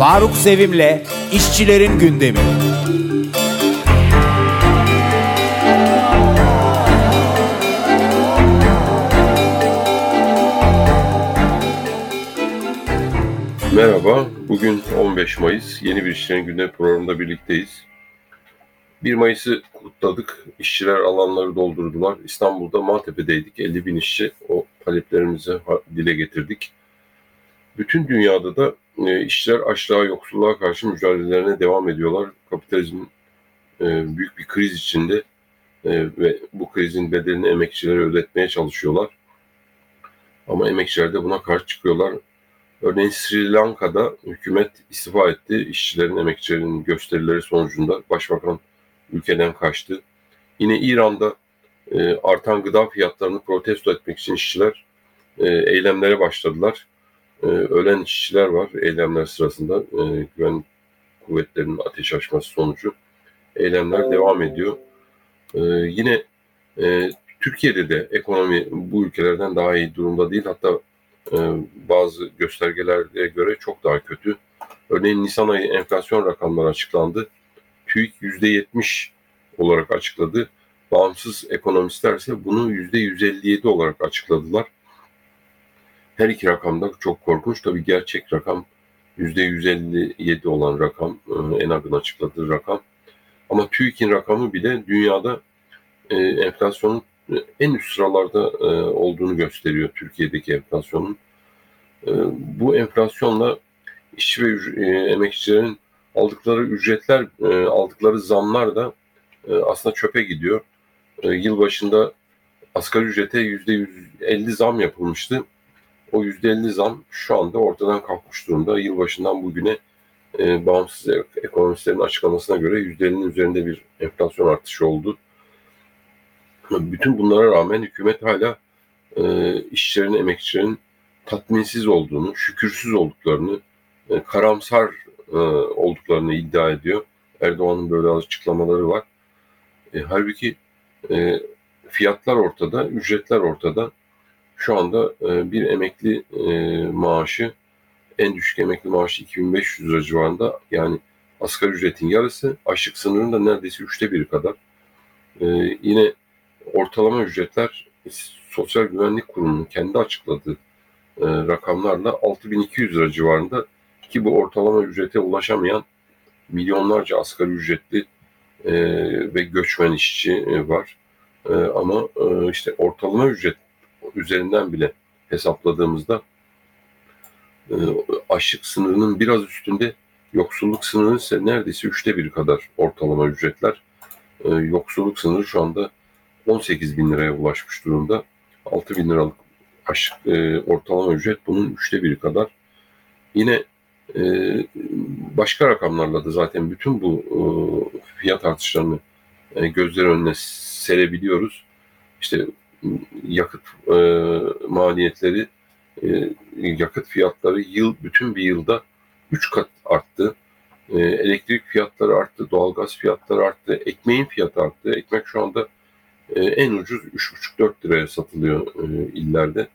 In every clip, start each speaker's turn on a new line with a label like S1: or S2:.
S1: Faruk Sevim'le İşçilerin Gündemi.
S2: Merhaba, bugün 15 Mayıs. Yeni bir İşçilerin Gündemi programında birlikteyiz. 1 Mayıs'ı kutladık. İşçiler alanları doldurdular. İstanbul'da Maltepe'deydik. 50 bin işçi. O taleplerimizi dile getirdik. Bütün dünyada da e, işçiler açlığa, yoksulluğa karşı mücadelelerine devam ediyorlar. Kapitalizm e, büyük bir kriz içinde e, ve bu krizin bedelini emekçilere ödetmeye çalışıyorlar. Ama emekçiler de buna karşı çıkıyorlar. Örneğin Sri Lanka'da hükümet istifa etti. İşçilerin, emekçilerin gösterileri sonucunda başbakan ülkeden kaçtı. Yine İran'da e, artan gıda fiyatlarını protesto etmek için işçiler eylemlere başladılar. E, ölen işçiler var eylemler sırasında e, güven kuvvetlerinin ateş açması sonucu. Eylemler devam ediyor. E, yine e, Türkiye'de de ekonomi bu ülkelerden daha iyi durumda değil. Hatta e, bazı göstergelere göre çok daha kötü. Örneğin Nisan ayı enflasyon rakamları açıklandı. TÜİK %70 olarak açıkladı. Bağımsız ekonomistler ise bunu %157 olarak açıkladılar. Her iki rakam da çok korkunç. Tabii gerçek rakam %157 olan rakam, e, ENAG'ın açıkladığı rakam. Ama TÜİK'in rakamı bile dünyada e, enflasyonun en üst sıralarda e, olduğunu gösteriyor Türkiye'deki enflasyonun. E, bu enflasyonla işçi ve e, emekçilerin aldıkları ücretler, e, aldıkları zamlar da e, aslında çöpe gidiyor. E, yıl başında asgari ücrete %150 zam yapılmıştı. O %50 zam şu anda ortadan kalkmış durumda. Yılbaşından bugüne e, bağımsız ek- ekonomistlerin açıklamasına göre %50'nin üzerinde bir enflasyon artışı oldu. Bütün bunlara rağmen hükümet hala e, işçilerin, emekçilerin tatminsiz olduğunu, şükürsüz olduklarını, e, karamsar e, olduklarını iddia ediyor. Erdoğan'ın böyle açıklamaları var. E, halbuki e, fiyatlar ortada, ücretler ortada. Şu anda e, bir emekli e, maaşı, en düşük emekli maaşı 2500 lira civarında. Yani asgari ücretin yarısı, açlık sınırının da neredeyse üçte biri kadar. E, yine ortalama ücretler Sosyal Güvenlik Kurumu'nun kendi açıkladığı rakamlarla 6200 lira civarında ki bu ortalama ücrete ulaşamayan milyonlarca asgari ücretli ve göçmen işçi var. Ama işte ortalama ücret üzerinden bile hesapladığımızda e, açlık sınırının biraz üstünde yoksulluk sınırının ise neredeyse üçte biri kadar ortalama ücretler. E, yoksulluk sınırı şu anda 18 bin liraya ulaşmış durumda. 6 bin liralık aşık, e, ortalama ücret bunun üçte biri kadar. Yine başka rakamlarla da zaten bütün bu fiyat artışlarını gözler önüne serebiliyoruz. İşte yakıt e, maliyetleri, e, yakıt fiyatları yıl bütün bir yılda 3 kat arttı. E, elektrik fiyatları arttı, doğalgaz fiyatları arttı, ekmeğin fiyatı arttı. Ekmek şu anda e, en ucuz 3,5-4 liraya satılıyor e, illerde.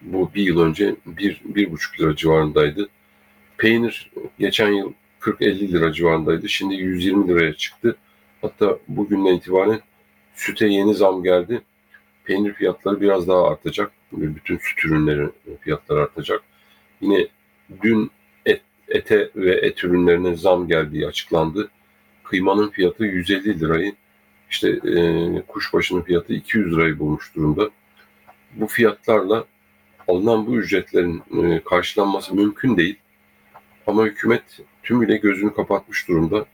S2: Bu bir yıl önce 1-1,5 lira civarındaydı. Peynir geçen yıl 40-50 lira civarındaydı. Şimdi 120 liraya çıktı. Hatta bugünden itibaren süte yeni zam geldi. Peynir fiyatları biraz daha artacak. Bütün süt ürünleri fiyatları artacak. Yine dün et, ete ve et ürünlerine zam geldiği açıklandı. Kıymanın fiyatı 150 lirayı, işte e, kuşbaşının fiyatı 200 lirayı bulmuş durumda. Bu fiyatlarla alınan bu ücretlerin e, karşılanması mümkün değil. Ama hükümet tümüyle gözünü kapatmış durumda.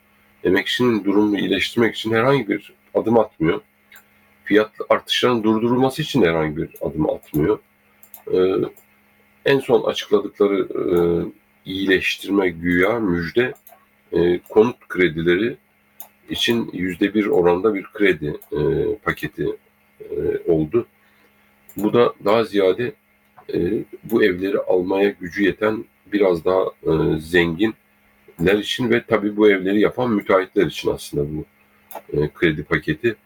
S2: Emekçinin durumunu iyileştirmek için herhangi bir adım atmıyor. Fiyat artışlarının durdurulması için herhangi bir adım atmıyor. E, en son açıkladıkları e, iyileştirme güya müjde e, konut kredileri için yüzde bir oranda bir kredi e, paketi e, oldu. Bu da daha ziyade e, bu evleri almaya gücü yeten biraz daha e, zenginler için ve tabii bu evleri yapan müteahhitler için aslında bu e, kredi paketi.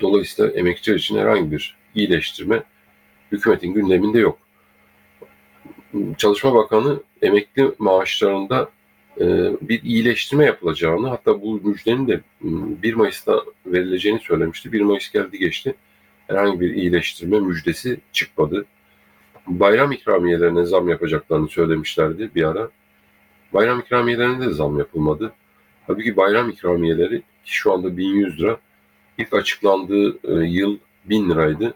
S2: Dolayısıyla emekçiler için herhangi bir iyileştirme hükümetin gündeminde yok. Çalışma Bakanı emekli maaşlarında e, bir iyileştirme yapılacağını hatta bu müjdenin de 1 Mayıs'ta verileceğini söylemişti. 1 Mayıs geldi geçti. Herhangi bir iyileştirme müjdesi çıkmadı. Bayram ikramiyelerine zam yapacaklarını söylemişlerdi bir ara. Bayram ikramiyelerine de zam yapılmadı. Tabii ki bayram ikramiyeleri şu anda 1100 lira. İlk açıklandığı e, yıl 1000 liraydı.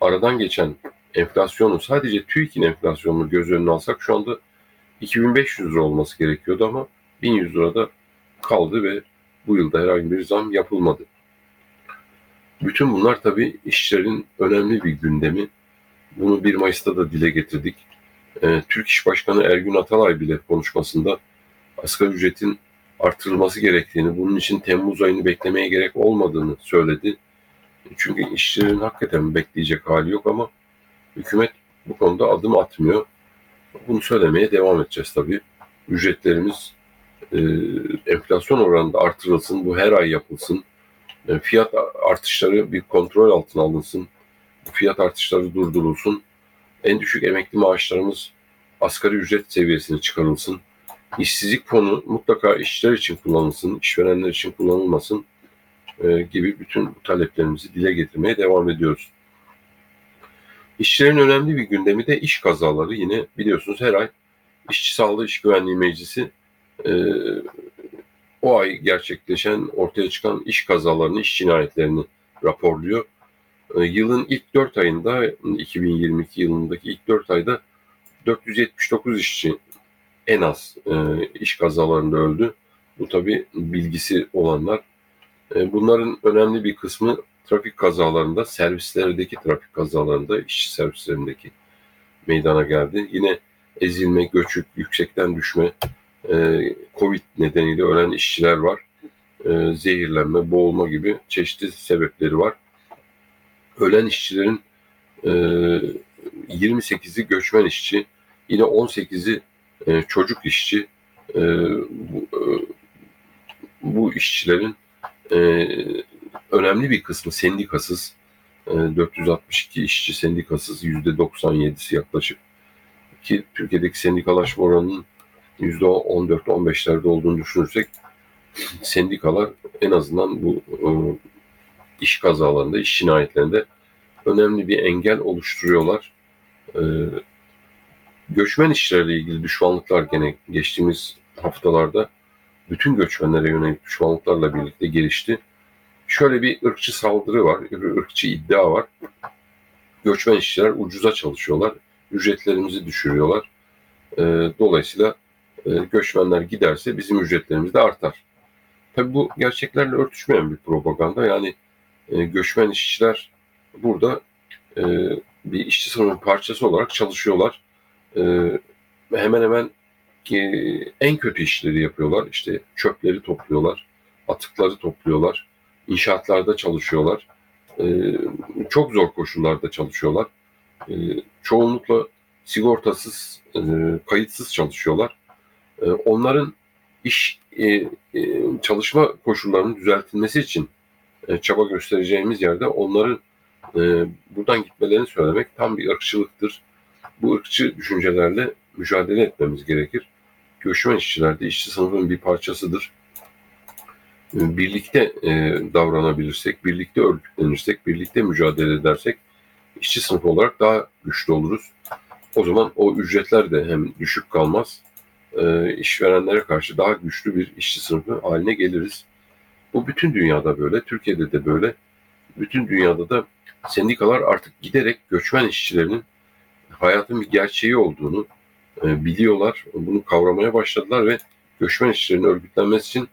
S2: Aradan geçen enflasyonu sadece TÜİK'in enflasyonunu göz önüne alsak şu anda 2500 lira olması gerekiyordu ama 1100 lirada kaldı ve bu yılda herhangi bir zam yapılmadı. Bütün bunlar tabii işçilerin önemli bir gündemi. Bunu 1 Mayıs'ta da dile getirdik. Ee, Türk İş Başkanı Ergün Atalay bile konuşmasında asgari ücretin artırılması gerektiğini, bunun için Temmuz ayını beklemeye gerek olmadığını söyledi. Çünkü işçilerin hakikaten bekleyecek hali yok ama hükümet bu konuda adım atmıyor. Bunu söylemeye devam edeceğiz tabii. Ücretlerimiz e, enflasyon oranında artırılsın, bu her ay yapılsın. E, fiyat artışları bir kontrol altına alınsın. Fiyat artışları durdurulsun. En düşük emekli maaşlarımız asgari ücret seviyesine çıkarılsın. İşsizlik fonu mutlaka işçiler için kullanılsın, işverenler için kullanılmasın e, gibi bütün taleplerimizi dile getirmeye devam ediyoruz. İşçilerin önemli bir gündemi de iş kazaları. Yine biliyorsunuz her ay İşçi Sağlığı İş Güvenliği Meclisi e, o ay gerçekleşen, ortaya çıkan iş kazalarını, iş cinayetlerini raporluyor. E, yılın ilk 4 ayında, 2022 yılındaki ilk 4 ayda 479 işçi en az e, iş kazalarında öldü. Bu tabi bilgisi olanlar. E, bunların önemli bir kısmı trafik kazalarında, servislerdeki trafik kazalarında, işçi servislerindeki meydana geldi. Yine ezilme, göçük, yüksekten düşme, e, Covid nedeniyle ölen işçiler var. E, zehirlenme, boğulma gibi çeşitli sebepleri var. Ölen işçilerin e, 28'i göçmen işçi, yine 18'i e, çocuk işçi. E, bu, e, bu işçilerin e, önemli bir kısmı sendikasız. E, 462 işçi sendikasız, %97'si yaklaşık. Ki Türkiye'deki sendikalaşma oranının %14-15'lerde olduğunu düşünürsek sendikalar en azından bu e, iş kazalarında, iş cinayetlerinde önemli bir engel oluşturuyorlar. E, göçmen işçilerle ilgili düşmanlıklar gene geçtiğimiz haftalarda bütün göçmenlere yönelik düşmanlıklarla birlikte gelişti. Şöyle bir ırkçı saldırı var, ırkçı iddia var. Göçmen işçiler ucuza çalışıyorlar, ücretlerimizi düşürüyorlar. E, dolayısıyla e, göçmenler giderse bizim ücretlerimiz de artar. Tabi bu gerçeklerle örtüşmeyen bir propaganda. Yani e, göçmen işçiler burada e, bir işçi sınıfının parçası olarak çalışıyorlar. E, hemen hemen e, en kötü işleri yapıyorlar. İşte çöpleri topluyorlar, atıkları topluyorlar, inşaatlarda çalışıyorlar. E, çok zor koşullarda çalışıyorlar. E, çoğunlukla sigortasız, e, kayıtsız çalışıyorlar. E, onların iş e, e, çalışma koşullarının düzeltilmesi için e, çaba göstereceğimiz yerde onların e, buradan gitmelerini söylemek tam bir ırkçılıktır. Bu ırkçı düşüncelerle mücadele etmemiz gerekir. Göçmen işçiler de işçi sınıfının bir parçasıdır. E, birlikte e, davranabilirsek, birlikte örgütlenirsek, birlikte mücadele edersek işçi sınıfı olarak daha güçlü oluruz. O zaman o ücretler de hem düşük kalmaz, e, işverenlere karşı daha güçlü bir işçi sınıfı haline geliriz. Bu bütün dünyada böyle, Türkiye'de de böyle. Bütün dünyada da sendikalar artık giderek göçmen işçilerinin hayatın bir gerçeği olduğunu e, biliyorlar. Bunu kavramaya başladılar ve göçmen işçilerin örgütlenmesi için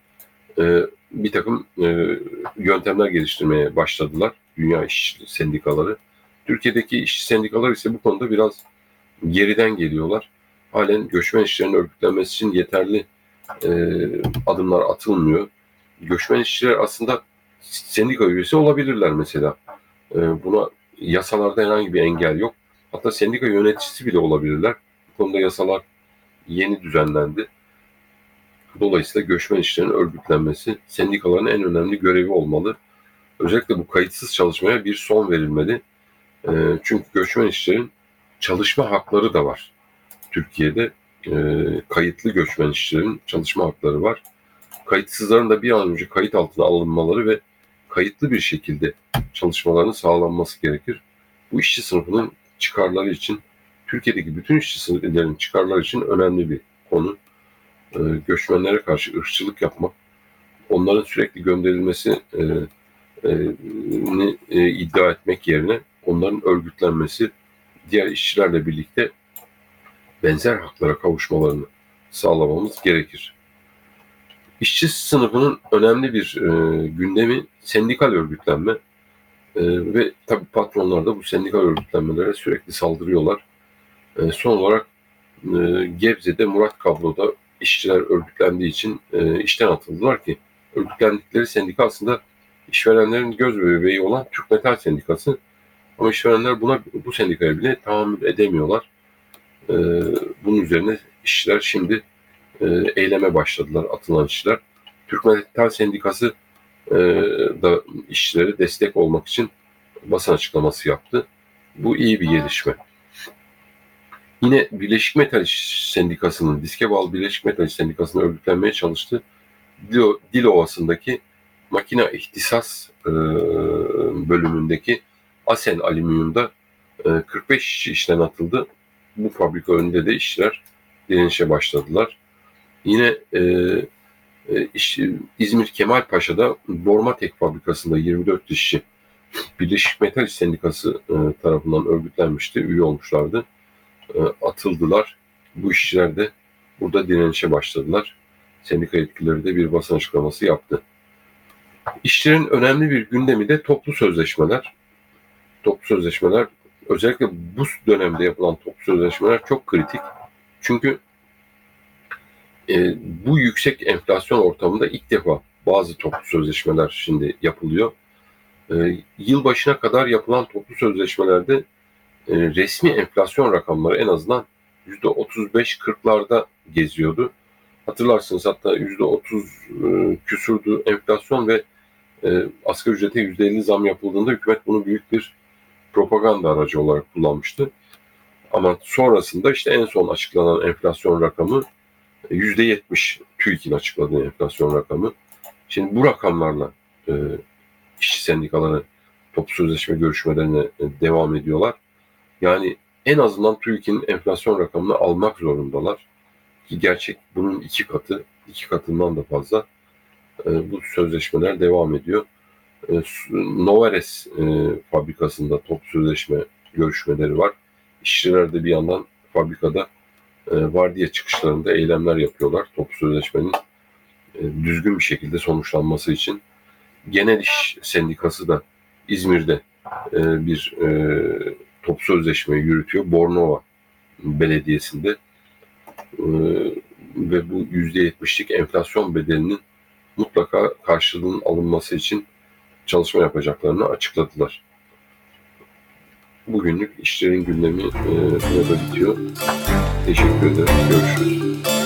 S2: e, bir takım e, yöntemler geliştirmeye başladılar. Dünya işçi sendikaları. Türkiye'deki işçi sendikalar ise bu konuda biraz geriden geliyorlar. Halen göçmen işçilerin örgütlenmesi için yeterli e, adımlar atılmıyor. Göçmen işçiler aslında sendika üyesi olabilirler mesela. E, buna yasalarda herhangi bir engel yok. Hatta sendika yöneticisi bile olabilirler. Bu konuda yasalar yeni düzenlendi. Dolayısıyla göçmen işçilerin örgütlenmesi sendikaların en önemli görevi olmalı. Özellikle bu kayıtsız çalışmaya bir son verilmeli. E, çünkü göçmen işçilerin çalışma hakları da var. Türkiye'de e, kayıtlı göçmen işçilerin çalışma hakları var. Kayıtsızların da bir an önce kayıt altına alınmaları ve kayıtlı bir şekilde çalışmalarının sağlanması gerekir. Bu işçi sınıfının çıkarları için, Türkiye'deki bütün işçi sınıfların çıkarları için önemli bir konu. E, göçmenlere karşı ırkçılık yapmak, onların sürekli gönderilmesi e, e, e, iddia etmek yerine onların örgütlenmesi, diğer işçilerle birlikte benzer haklara kavuşmalarını sağlamamız gerekir. İşçi sınıfının önemli bir e, gündemi sendikal örgütlenme e, ve tabii patronlar da bu sendikal örgütlenmelere sürekli saldırıyorlar. E, son olarak e, Gebze'de Murat Kablo'da işçiler örgütlendiği için e, işten atıldılar ki örgütlendikleri sendika aslında işverenlerin göz bebeği olan Türk Metal Sendikası. Ama işverenler buna bu sendikaya bile tahammül edemiyorlar. E, bunun üzerine işçiler şimdi e, eyleme başladılar atılan işçiler. Türk Metal Sendikası e, da işçilere destek olmak için basın açıklaması yaptı. Bu iyi bir gelişme. Yine Birleşik Metal İş Sendikası'nın, diske bağlı Birleşik Metal İş Sendikası'nın örgütlenmeye çalıştığı Dilo, Dilovası'ndaki makine ihtisas e, bölümündeki Asen Alüminyum'da e, 45 işçi işten atıldı. Bu fabrika önünde de işçiler direnişe başladılar. Yine e, e, İzmir Kemalpaşa'da Bormatek fabrikasında 24 işçi Birleşik Metal Sendikası e, tarafından örgütlenmişti, üye olmuşlardı. E, atıldılar. Bu işçiler de burada direnişe başladılar. Sendika yetkilileri de bir basın açıklaması yaptı. İşçilerin önemli bir gündemi de toplu sözleşmeler. Toplu sözleşmeler özellikle bu dönemde yapılan toplu sözleşmeler çok kritik. Çünkü e, bu yüksek enflasyon ortamında ilk defa bazı toplu sözleşmeler şimdi yapılıyor. E, yıl başına kadar yapılan toplu sözleşmelerde e, resmi enflasyon rakamları en azından %35-40'larda geziyordu. Hatırlarsınız hatta %30 e, küsurdu enflasyon ve e, asgari ücrete %50 zam yapıldığında hükümet bunu büyük bir propaganda aracı olarak kullanmıştı. Ama sonrasında işte en son açıklanan enflasyon rakamı %70 TÜİK'in açıkladığı enflasyon rakamı. Şimdi bu rakamlarla e, işçi sendikaları toplu sözleşme görüşmelerine e, devam ediyorlar. Yani en azından TÜİK'in enflasyon rakamını almak zorundalar. Ki gerçek bunun iki katı, iki katından da fazla e, bu sözleşmeler devam ediyor. E, Novares e, fabrikasında toplu sözleşme görüşmeleri var. İşçiler de bir yandan fabrikada vardiya çıkışlarında eylemler yapıyorlar. Toplu sözleşmenin e, düzgün bir şekilde sonuçlanması için. Genel İş Sendikası da İzmir'de e, bir e, toplu sözleşme yürütüyor. Bornova Belediyesi'nde e, ve bu %70'lik enflasyon bedelinin mutlaka karşılığının alınması için çalışma yapacaklarını açıkladılar. Bugünlük işlerin gündemi e, burada bitiyor. Teşekkür ederim. Görüşürüz.